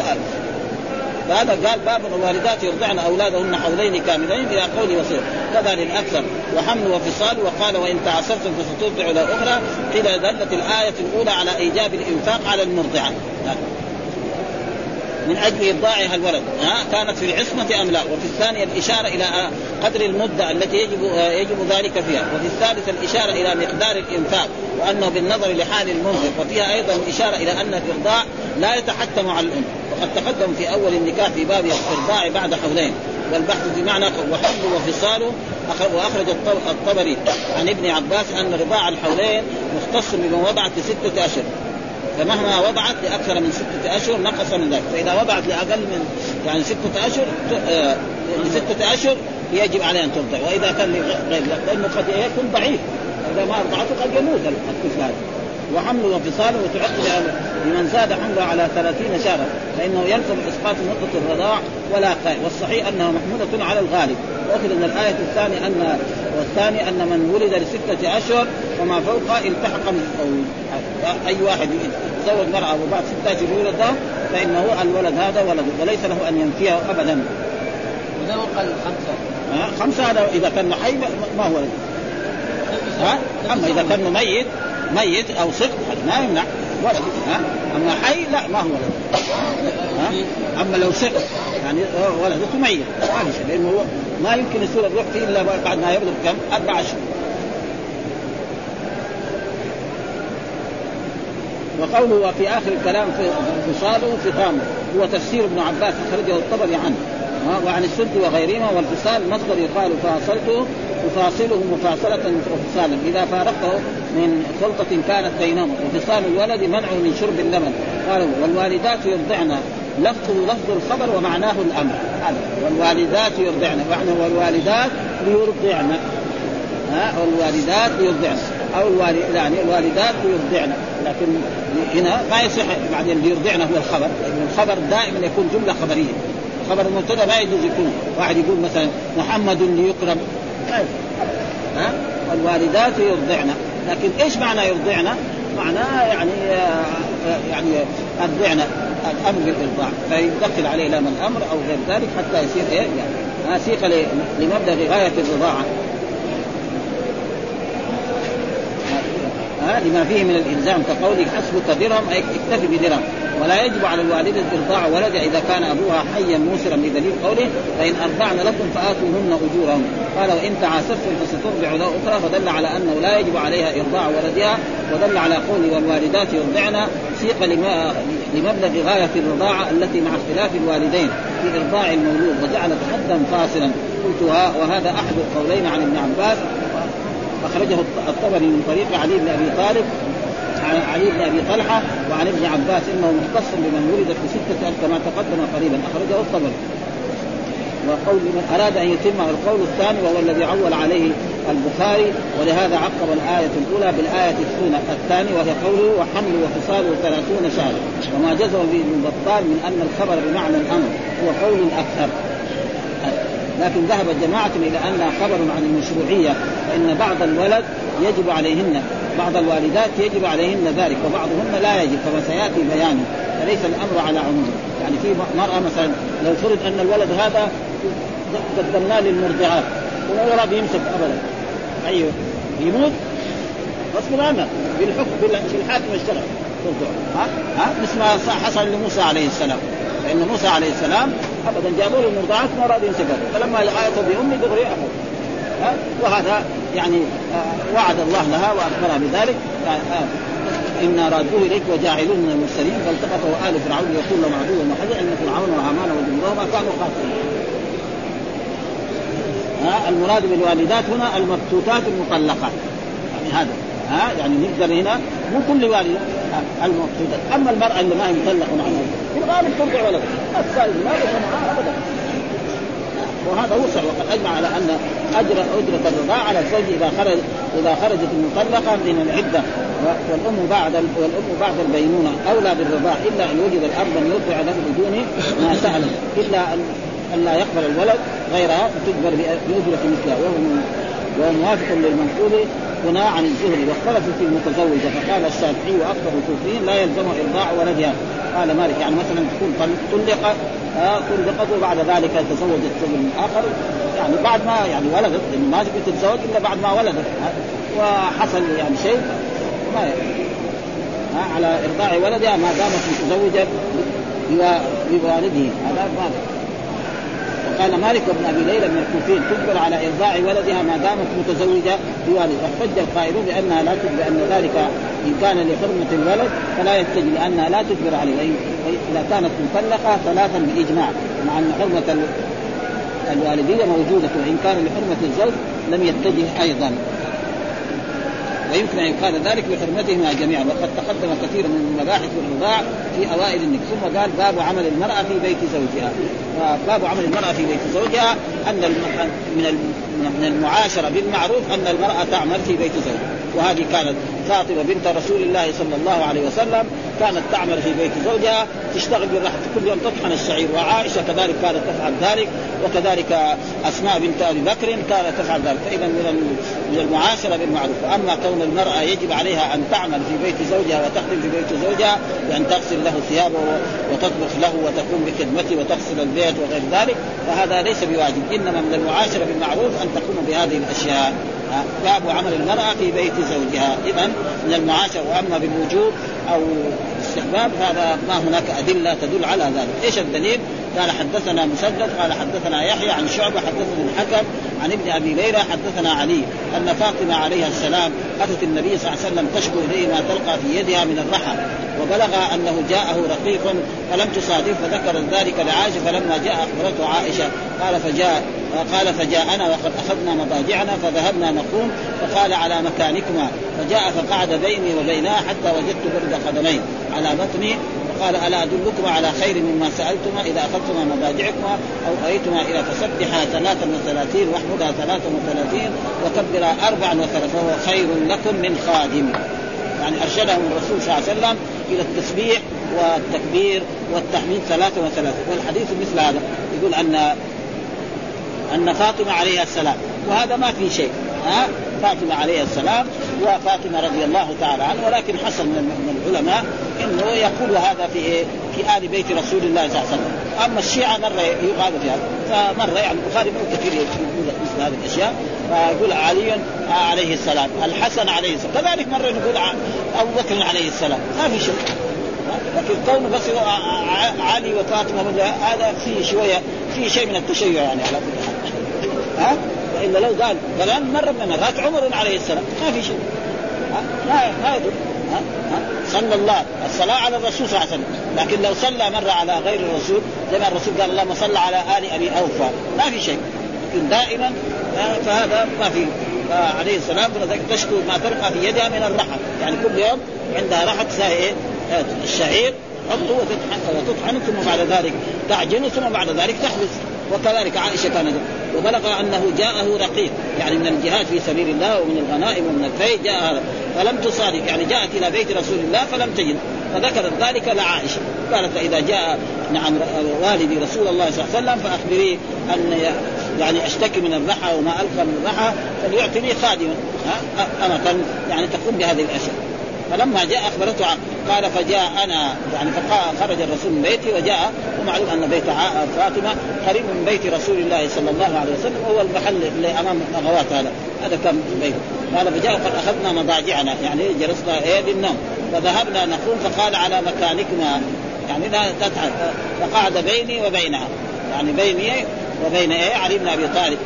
فهذا قال باب الوالدات يرضعن أولادهن حولين كاملين إلى قول وصير كذا للاكثر وحمل وفصال وقال وإن تعسرتم فسترضع إلى أخرى. قيل دلت الآية الأولى على إيجاب الإنفاق على المرضعة. من أجل ارضاعها الولد ها؟ كانت في العصمة أم لا؟ وفي الثانية الإشارة إلى قدر المدة التي يجب يجب ذلك فيها. وفي الثالثه الإشارة إلى مقدار الإنفاق وأنه بالنظر لحال المنفق وفيها أيضا الاشاره إلى أن الارضاع لا يتحتم على الأم. وقد تقدم في أول النكاح في باب الارضاع بعد حولين والبحث بمعنى وحمل وفصاله وأخرج الطبري عن ابن عباس أن رضاع الحولين مختص بمن وضعت لسته أشهر. فمهما وضعت لأكثر من ستة أشهر نقص من ذلك. فإذا وضعت لأقل من يعني ستة أشهر آه، لسته أشهر يجب عليه أن ترضع وإذا كان غير لأنه قد يكون ضعيف. إذا ما أرضعته قد يموت. الطفل هذا. وحمله وفصاله وتعد لمن زاد حمله على ثلاثين شهرا فإنه يلزم إسقاط مده الرضاع ولا قائم والصحيح أنها محموده على الغالب وأخذ من الآية الثانية ان والثاني أن من ولد لستة أشهر وما فوقها التحق أي واحد يتزوج مرأة وبعد ستة أشهر يولد فإنه الولد هذا ولد وليس له أن ينفيه أبدا. إذا قال خمسة. خمسة هذا إذا كان حي ما هو ولد. ها؟ أما إذا كان ميت ميت أو صدق ما يمنع ولد ها؟ أما حي لا ما هو ولد. ها؟ أما لو صدق يعني ولدته ميت لأنه هو ما يمكن يصير الروح فيه إلا بعد ما يبلغ كم؟ أربع أشهر. وقوله وفي آخر الكلام فصاله فطامه هو تفسير ابن عباس أخرجه الطبري عنه وعن السد وغيرهما والفصال مصدر يقال فاصلته تفاصله مفاصلة وفصالا إذا فارقته من خلطة كانت بينهم وفصال الولد منعه من شرب اللبن قال والوالدات يرضعن لفظه لفظ الخبر ومعناه الأمر. والوالدات يرضعن. معنى والوالدات ليرضعن. ها والوالدات ليرضعن أو الوالد يعني الوالدات ليرضعن لكن هنا ما يصح بعدين ليرضعن هو الخبر لأن الخبر دائما يكون جملة خبرية. خبر المبتدا ما يجوز يكون. واحد يقول مثلا محمد ليكرم ها؟ والوالدات يرضعن. لكن إيش معنى يرضعن؟ معناه يعني يعني الضعن الأمر بالإرضاع فيدخل عليه لام الأمر أو غير ذلك حتى يصير إيه يعني سيق لمبلغ غاية الرضاعة لما فيه من الإلزام كقوله حسبك درهم أي اكتفي بدرهم. ولا يجب على الوالدة إرضاع ولدها إذا كان أبوها حيا موسرا بدليل قوله فإن أرضعن لكم فآتوهن أجورهم. قال وإن تعاسرتم فسترضع له أخرى فدل على أنه لا يجب عليها إرضاع ولدها ودل على قول والوالدات يرضعن. سيق لمبلغ غاية الرضاعة التي مع اختلاف الوالدين في إرضاع المولود وجعلت حدا فاصلا قلت وهذا أحد القولين عن ابن عباس. أخرجه الطبري من طريق علي بن أبي طالب عن علي بن أبي طلحة وعن ابن عباس إنه مختص بمن ولد في ستة كما تقدم قريبا. أخرجه الطبري. وقول من أراد أن يتم القول الثاني وهو الذي عول عليه البخاري ولهذا عقب الآية الأولى بالآية الثانية وهي قوله وحمل وفصاله ثلاثون شهرا وما جزم به ابن بطال من أن الخبر بمعنى الأمر هو قول أكثر لكن ذهب جماعة إلى أنها خبر عن المشروعية فإن بعض الولد يجب عليهن بعض الوالدات يجب عليهن ذلك وبعضهن لا يجب كما سيأتي بيانه فليس الأمر على عموم يعني في مرأة مثلا لو فرض أن الولد هذا قدمناه للمرضعات ولا بيمسك ابدا. أيوه. يموت غصب عنه. بالحكم بالحاكم اشتغل ها؟ ها؟ مثل ما حصل لموسى عليه السلام. فإن موسى عليه السلام ابدا جابوا له المرضعات ما اراد يمسكها فلما لقيته بامي دغري امه وهذا يعني آه، وعد الله لها وأخبرها بذلك. آه، آه، إنا رادوه إليك وجاعلوه من المرسلين. فالتقطه آل فرعون يقول لهم عدو وحذر إن فرعون وهامان وجنودهما كانوا خاسرين ها؟ المراد بالوالدات هنا المبتوتات المطلقات. يعني هذا. ها يعني نقدر هنا مو كل والد المبتوتات أما المرأة اللي ما هي مطلقة عنها في الغالب ترجع ولد السائل ما معها ابدا. وهذا وسع وقد أجمع على أن اجر أجرة الرضاعة على الزوج إذا خرج إذا خرجت المطلقة من العدة. والأم بعد والأم بعد البينونة أولى بالرضاع إلا أن وجد الاب من يرضع له بدون ما سأل. إلا ان لا يقبل الولد غيرها تجبر بأجرة مثلها وهو وهو موافق للمنقول هنا عن الزهري واختلفوا في المتزوجه فقال الشافعي وأكثر الكوفيين لا يلزم إرضاع ولدها. قال مالك يعني مثلا تكون طلقت طلقت وبعد ذلك تزوجت رجل آخر يعني بعد ما يعني ولدت لأنه ما تقدر تتزوج إلا بعد ما ولدت. وحصل يعني شيء ما يعني. على إرضاع ولدها ما دامت متزوجة بوالده هذا ما قال مالك بن أبي ليلى من الكوفيين تجبر على إرضاع ولدها ما دامت متزوجة بوالد. واحتج القائلون بأنها لا تجبر ان ذلك إن كان لحرمة الولد فلا يتجب لأنها لا تجبر عليه. إذا كانت مطلقة ثلاثا بإجماع مع أن حرمة الوالديه موجودة وإن كان لحرمة الزوج لم يتجه أيضا. ويمكن أن يقال ذلك بحرمتهما جميعا وقد تقدم كثير من مباحث الرضاع في أوائل النكاح ثم قال باب عمل المرأة في بيت زوجها. باب عمل المرأة في بيت زوجها أن من من المعاشرة بالمعروف أن المرأة تعمل في بيت زوجها. وهذه كانت فاطمة بنت رسول الله صلى الله عليه وسلم كانت تعمل في بيت زوجها تشتغل بالرحم كل يوم تطحن الشعير. وعائشة كذلك كانت تفعل ذلك وكذلك أسماء بنت أبي بكر كانت تفعل ذلك. فإذا من من المعاشرة بالمعروف. وأما كون المرأة يجب عليها أن تعمل في بيت زوجها وتخدم في بيت زوجها بأن تغسل له ثيابه وتطبخ له وتقوم بخدمته وتغسل البيت وغير ذلك فهذا ليس بواجب. إنما من المعاشرة بالمعروف أن تقوم بهذه الأشياء. باب عمل المرأة في بيت زوجها. إذا من المعاشرة وأما بالوجوب أو الاستحباب هذا ما هناك أدلة تدل على ذلك. إيش الدليل؟ قال حدثنا مسدد قال حدثنا يحيى عن شعبة حدثنا الحكم عن ابن أبي ليلى حدثنا علي أن فاطمة عليها السلام أتت النبي صلى الله عليه وسلم تشكو إليه ما تلقى في يدها من الرحى وبلغ أنه جاءه رقيق فلم تصادف فذكر ذلك لعائشة فلما جاء أخبرته عائشة قال فجاء قال فجاءنا وقد أخذنا مضاجعنا فذهبنا نقوم فقال على مكانكما فجاء فقعد بيني وبينها حتى وجدت برد قدمين على بطني قال ألا أدلكما على خير مما سألتما إذا أخذتما مضاجعكما أو اويتما إلى فسبحا ثلاثا وثلاثين واحمدها ثلاثا وثلاثين وكبرا أربعا وثلاثين فهو خير لكم من خادم. يعني أرشدهم الرسول صلى الله عليه وسلم إلى التسبيح والتكبير والتحميد ثلاثة وثلاثة. والحديث مثل هذا يقول أن أن فاطمة عليها السلام. وهذا ما في شيء. ها؟ فاطمة عليها السلام وفاطمة رضي الله تعالى عنها ولكن حصل من العلماء إنه يقول هذا في إيه؟ في آل بيت رسول الله صلى الله عليه وسلم، أما الشيعة مرة يقال في هذا، فمرة يعني البخاري مو كثير يقول مثل هذه الأشياء، فيقول علي عليه السلام، الحسن عليه السلام، كذلك مرة نقول أبو بكر عليه السلام، ما في شيء. لكن كونه بس علي وفاطمة هذا فيه شوية فيه شيء من التشيع يعني على كل حال. ها؟ وإلا لو قال فلان مرة من المرات عمر عليه السلام. ما في شيء. ما ما يدل. صلى الله الصلاة على الرسول صلى الله عليه وسلم. لكن لو صلى مرة على غير الرسول زي ما الرسول قال اللهم صل على آل أبي أوفى. ما في شيء. لكن دائما فهذا ما في عليه السلام. تشكو ما تلقى في يدها من الرحم. يعني كل يوم عندها رحم الشعير حطه وتطحن وتطحن ثم بعد ذلك تعجن ثم بعد ذلك تحبس. وكذلك عائشة كانت وبلغ أنه جاءه رقيق يعني من الجهاد في سبيل الله ومن الغنائم ومن الفيء جاء هذا. فلم تصادق يعني جاءت إلى بيت رسول الله فلم تجد. فذكرت ذلك لعائشة. قالت فإذا جاء نعم والدي رسول الله صلى الله عليه وسلم فاخبريه أن يعني أشتكي من الرحى وما ألقى من الرحى فليعطني خادما. أمة يعني تقوم بهذه الأشياء. فلما جاء أخبرته قال فجاء أنا يعني فخرج الرسول من بيتي وجاء ومعلوم أن بيت فاطمة قريب من بيت رسول الله صلى الله عليه وسلم وهو المحل اللي أمام الاغوات هذا هذا كان بيت. قال فجاء قد أخذنا مضاجعنا يعني جلسنا إيه للنوم فذهبنا نقوم فقال على مكانكما يعني لا تتعب فقعد بيني وبينها يعني بيني وبين إيه علي بن أبي طالب.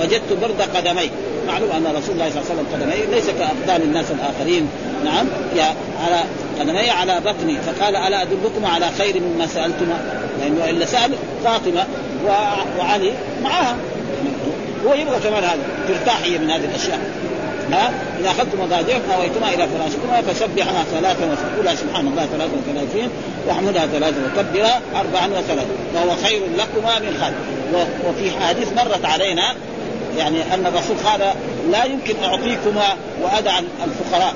وجدت برد قدمي معلوم أن رسول الله صلى الله عليه وسلم قدميه ليس كأقدام الناس الآخرين. نعم يا على قدمي على بطني فقال ألا أدلكم على خير مما سألتما؟ لأنه إلا سأل فاطمة وعلي معها. هو يبغى كمان هذا ترتاح هي من هذه الأشياء. ها؟ إذا أخذتم مضاجعكم اويتما إلى فراشكما فسبحها ثلاثا وقولها سبحان الله ثلاثا وثلاثين واحمدها ثلاثا وكبرها أربعا وثلاثا وهو خير لكما من خير وفي حديث مرت علينا يعني أن الرسول قال لا يمكن أعطيكما وأدع الفقراء.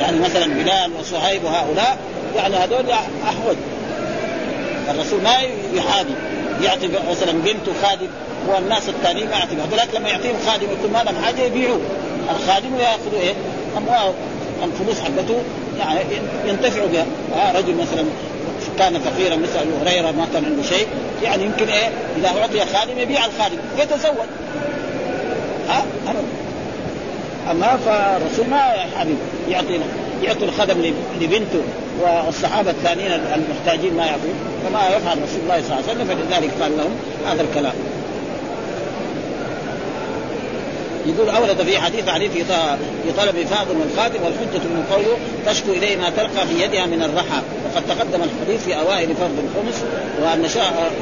يعني مثلا بلال وصهيب وهؤلاء يعني هذول أحوج. الرسول ما يحابي يعطي مثلا بنته خادم والناس الثانيين ما يعطي هذولك لما يعطيهم خادم يكون ما لهم حاجة يبيعوه الخادم وياخذوا إيه؟ اموال الفلوس حقته يعني ينتفعوا بها. آه رجل مثلا كان فقيرا مثل ابو هريرة ما كان عنده شيء. يعني يمكن إيه؟ إذا أعطي خادم يبيع الخادم يتزوج. ها؟ أما فالرسول ما حبيب يعطي يعطي الخدم لبنته والصحابة الثانيين المحتاجين ما يعطون كما يفعل رسول الله صلى الله عليه وسلم فلذلك قال لهم هذا الكلام. يقول اورد في حديث علي في في طلب فاضل الخادم والحجة من قوله تشكو إليه ما تلقى في يدها من الرحى. وقد تقدم الحديث في أوائل فرض الخمس وأن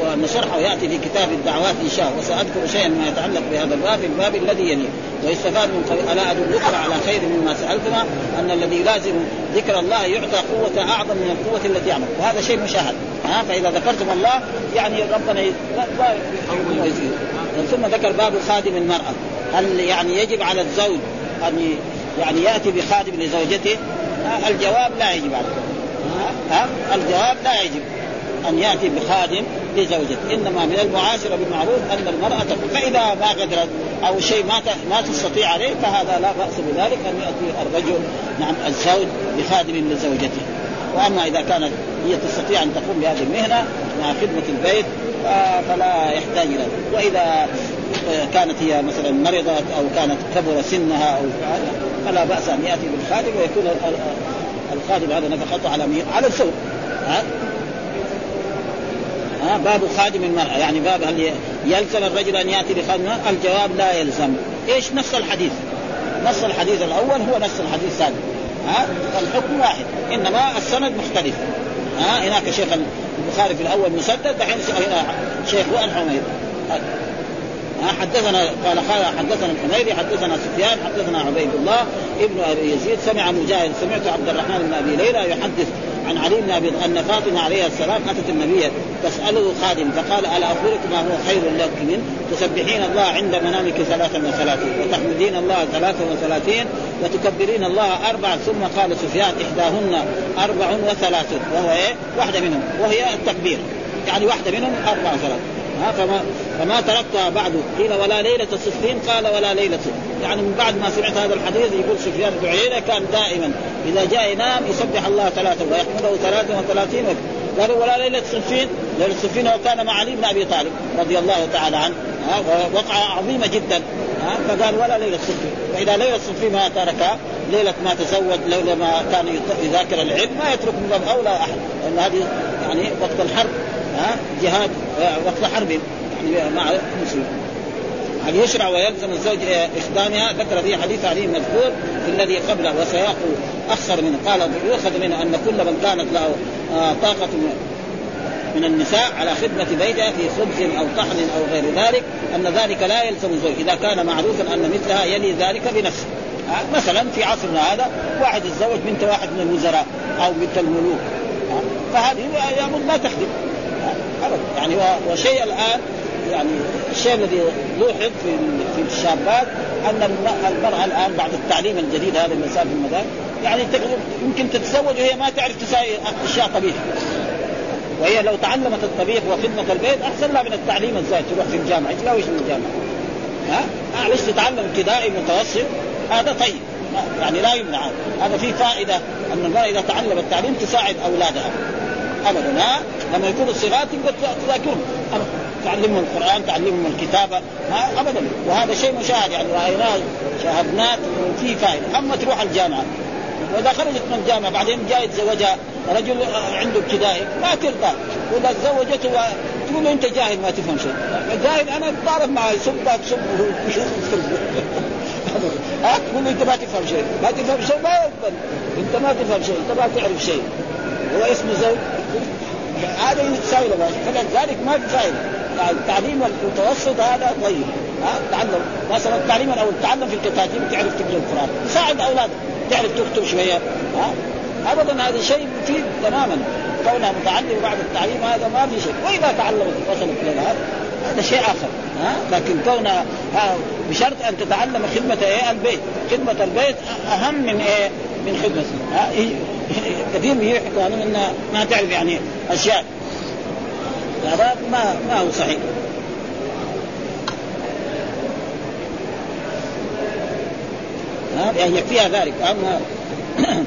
وأن شرحه يأتي في كتاب الدعوات إن شاء وسأذكر شيئا ما يتعلق بهذا الباب الباب الذي يليه. ويستفاد من قول ألا ادلكم على خير مما سألتما أن الذي لازم ذكر الله يعطى قوة أعظم من القوة التي يعمل. وهذا شيء مشاهد. ها فإذا ذكرتم الله يعني ربنا يزيد ثم ذكر باب خادم المرأة. هل يعني يجب على الزوج أن يعني يأتي بخادم لزوجته؟ الجواب لا يجب عليه الجواب لا يجب أن يأتي بخادم لزوجته. إنما من المعاشرة بالمعروف أن المرأة فإذا ما قدرت أو شيء ما ما تستطيع عليه فهذا لا بأس بذلك. أن يأتي الرجل نعم الزوج بخادم لزوجته. وأما إذا كانت هي تستطيع أن تقوم بهذه المهنة مع خدمة البيت فلا يحتاج إلى وإذا كانت هي مثلا مرضت أو كانت كبر سنها أو فلا بأس أن يأتي بالخادم ويكون الخادم هذا نفقته على؟ على الزوج ها؟ ها؟ باب خادم المرأة. يعني باب هل يلزم الرجل أن يأتي بخادم الجواب لا يلزم. إيش؟ نص الحديث. نص الحديث الأول هو نص الحديث الثاني. ها؟ الحكم واحد. إنما السند مختلف. ها؟ هناك شيخ البخاري في الأول مسدد دحين هنا شيخ الحميد حدثنا قال قال حدثنا الحميري حدثنا سفيان حدثنا عبيد الله ابن أبي يزيد سمع مجاهد سمعت عبد الرحمن بن أبي ليلى يحدث عن علي بن ابي أن فاطمة عليه السلام أتت النبي تساله خادم فقال ألا أخبرك ما هو خير لك من تسبحين الله عند منامك ثلاثا وثلاثين وتحمدين الله ثلاثا وثلاثين وتكبرين الله أربع ثم قال سفيان إحداهن أربع وثلاثون. وهو إيه؟ واحدة منهم وهي التكبير. يعني واحدة منهم أربع وثلاثون. ها فما فما تركتها بعد. قيل ولا ليلة الصفين قال ولا ليلة. يعني من بعد ما سمعت هذا الحديث يقول سفيان بن عيينة كان دائما. إذا جاء ينام يسبح الله ثلاثة ويحمده ثلاثة وثلاثين قالوا ولا ليلة الصفين ليلة الصفين وكان مع علي بن أبي طالب رضي الله تعالى عنه. وقعة عظيمة جدا. فقال ولا ليلة الصفين فإذا ليلة الصفين ما تركها ليلة ما تزوج ليلة ما كان يذاكر العلم ما يترك من باب أولى أحد. لأن هذه يعني وقت الحرب. ها جهاد وقت حرب يعني مع المسلمين. هل يشرع ويلزم الزوج اخدامها ذكر في حديث علي في الذي قبله وسياق اخسر منه قال يؤخذ منه أن كل من كانت له آه، طاقة من النساء على خدمة بيتها في خبز أو طحن أو غير ذلك أن ذلك لا يلزم الزوج. إذا كان معروفا أن مثلها يلي ذلك بنفسه. آه، مثلا في عصرنا هذا واحد يتزوج بنت واحد من الوزراء أو بنت الملوك. آه، فهذه يقول ما تخدم. ابدا يعني وشيء الآن يعني الشيء الذي لوحظ في في الشابات أن المرأة الآن بعد التعليم الجديد هذا اللي صار في المدارس يعني يمكن تتزوج وهي ما تعرف تساوي أشياء طبيخ وهي لو تعلمت الطبيخ وخدمة البيت أحسن لها من التعليم الزايد تروح في الجامعة. تلاوي في الجامعة؟ ها؟ معلش تتعلم؟ ابتدائي متوسط. هذا طيب. يعني لا يمنع. هذا في فائدة أن المرأة إذا تعلمت التعليم تساعد أولادها. ابدا ها؟ لما يكونوا صغار تقدر تذاكرهم. تعلمهم القرآن تعلمهم الكتابة ما ابدا. وهذا شيء مشاهد يعني رايناه شاهدناه في فائدة. أما تروح الجامعة وإذا خرجت من الجامعة بعدين جاي يتزوجها رجل عنده ابتدائي ما ترضى. ولا تزوجته تقول له أنت جاهل ما تفهم شيء. جاهل أنا بعرف معه يسبك سب ها؟ تقول أنت ما تفهم شيء. ما تفهم شيء ما يقبل. أنت ما تفهم شيء أنت ما تعرف شيء. هو اسمه زوج. هذا يساوي له فلذلك ما في فائده يعني التعليم المتوسط هذا طيب. ها؟ تعلم. مثلا التعليم الأول. تعلم في الكتاتيب تعرف تقرأ القرآن. يساعد أولادك. تعرف تكتب شوية. ها؟ ابدا هذا شيء مفيد تماما. كونها متعلم بعد التعليم هذا ما في شيء. وإذا تعلمت وصلت إلى هذا شيء آخر. ها؟ لكن كونها بشرط أن تتعلم خدمة إيه؟ البيت. خدمة البيت أهم من إيه؟ من خدمة. ها؟ كثير يحكوا عنه انها ما تعرف يعني أشياء. هذا ما ما هو صحيح. يعني يكفيها ذلك. أما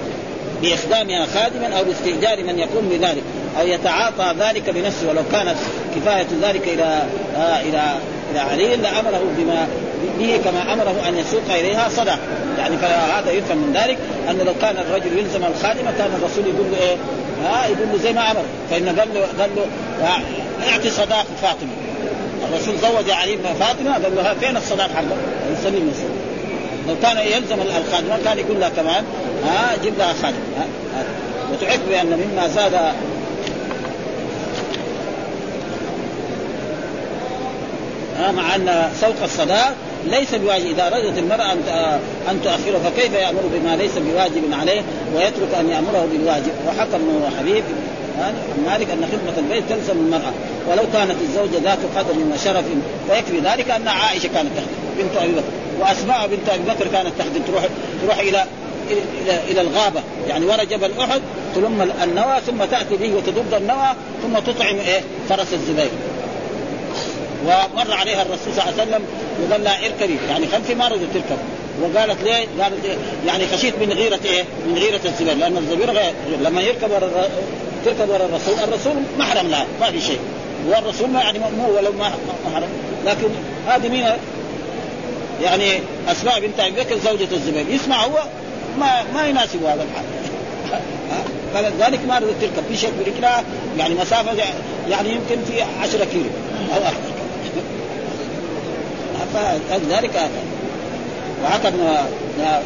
باخدامها خادما أو باستئجار من يقوم بذلك أو يتعاطى ذلك بنفسه ولو كانت كفاية ذلك إلى آه إلى إلى علي لأمره بما به كما أمره أن يسوق إليها صدق يعني فهذا يفهم من ذلك أن لو كان الرجل يلزم الخادمة كان الرسول يقول له إيه؟ ها يقول له زي ما أمر فان قال له قال له أعطي صداق فاطمة. الرسول زوج علي فاطمة قال له فين الصداق حقك؟ يسلم يسلم لو كان يلزم الخادمة كان يقول لها كمان ها جيب لها خادم ها وتعد بأن مما زاد مع أن سوق الصداق ليس بواجب. إذا أرادت المرأة أن أن تؤخره فكيف يأمر بما ليس بواجب عليه ويترك أن يأمره بالواجب؟ ابن حبيب. عن مالك أن خدمة البيت تلزم المرأة. ولو كانت الزوجة ذات قدر وشرف فيكفي ذلك أن عائشة كانت تخدم بنت أبي بكر وأسماء بنت أبي بكر كانت تخدم. تروح تروح إلى إلى إلى الغابة. يعني وراء جبل أحد تلم النوى ثم تأتي به وتضب النوى ثم تطعم إيه؟ فرس الزبير. ومر عليها الرسول صلى الله عليه وسلم وقال لها اركبي يعني خلفي ما رضت تركب وقالت ليه؟ قالت إيه؟ يعني خشيت من غيرة إيه؟ من غيرة الزبير لأن الزبير غير لما يركب ورا تركب ورا الرسول، الرسول محرم لها ما في شيء. والرسول ما يعني مو ولو ما محرم لكن هذه مين؟ يعني أسماء بنت أبي بكر زوجة الزبير. يسمع هو ما ما يناسب هذا الحال. فلذلك ما رضت تركب في شيء برجلها يعني مسافة يعني يمكن في 10 كيلو أو أكثر. فلذلك وهكذا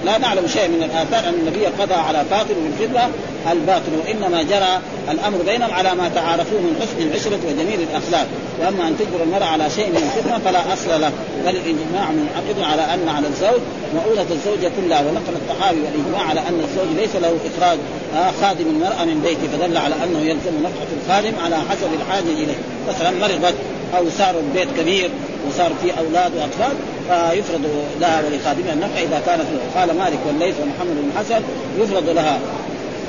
لا نعلم شيء من الآثار أن النبي قضى على فاطر بالخدمه الباطل وإنما جرى الأمر بينهم على ما تعارفوه من حسن العشرة وجميل الأخلاق. وأما أن تجبر المرأة على شيء من الخدمه فلا أصل له بل الإجماع من عقد على أن على الزوج مؤونة الزوجة كلها ونقل الطحاوي والإجماع على أن الزوج ليس له إخراج آه، خادم المرأة من بيته فدل على أنه يلزم نفقة الخادم على حسب الحاجة إليه. مثلا مرضت أو صار البيت كبير وصار فيه أولاد وأطفال فيفرض لها ولخادمها النفقة إذا كانت قال مالك والليث ومحمد بن حسن يفرض لها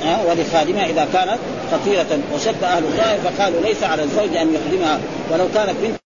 ها ولخادمها. إذا كانت خطيره وشد أهل الظاهر فقالوا ليس على الزوج أن يخدمها. ولو كانت بنت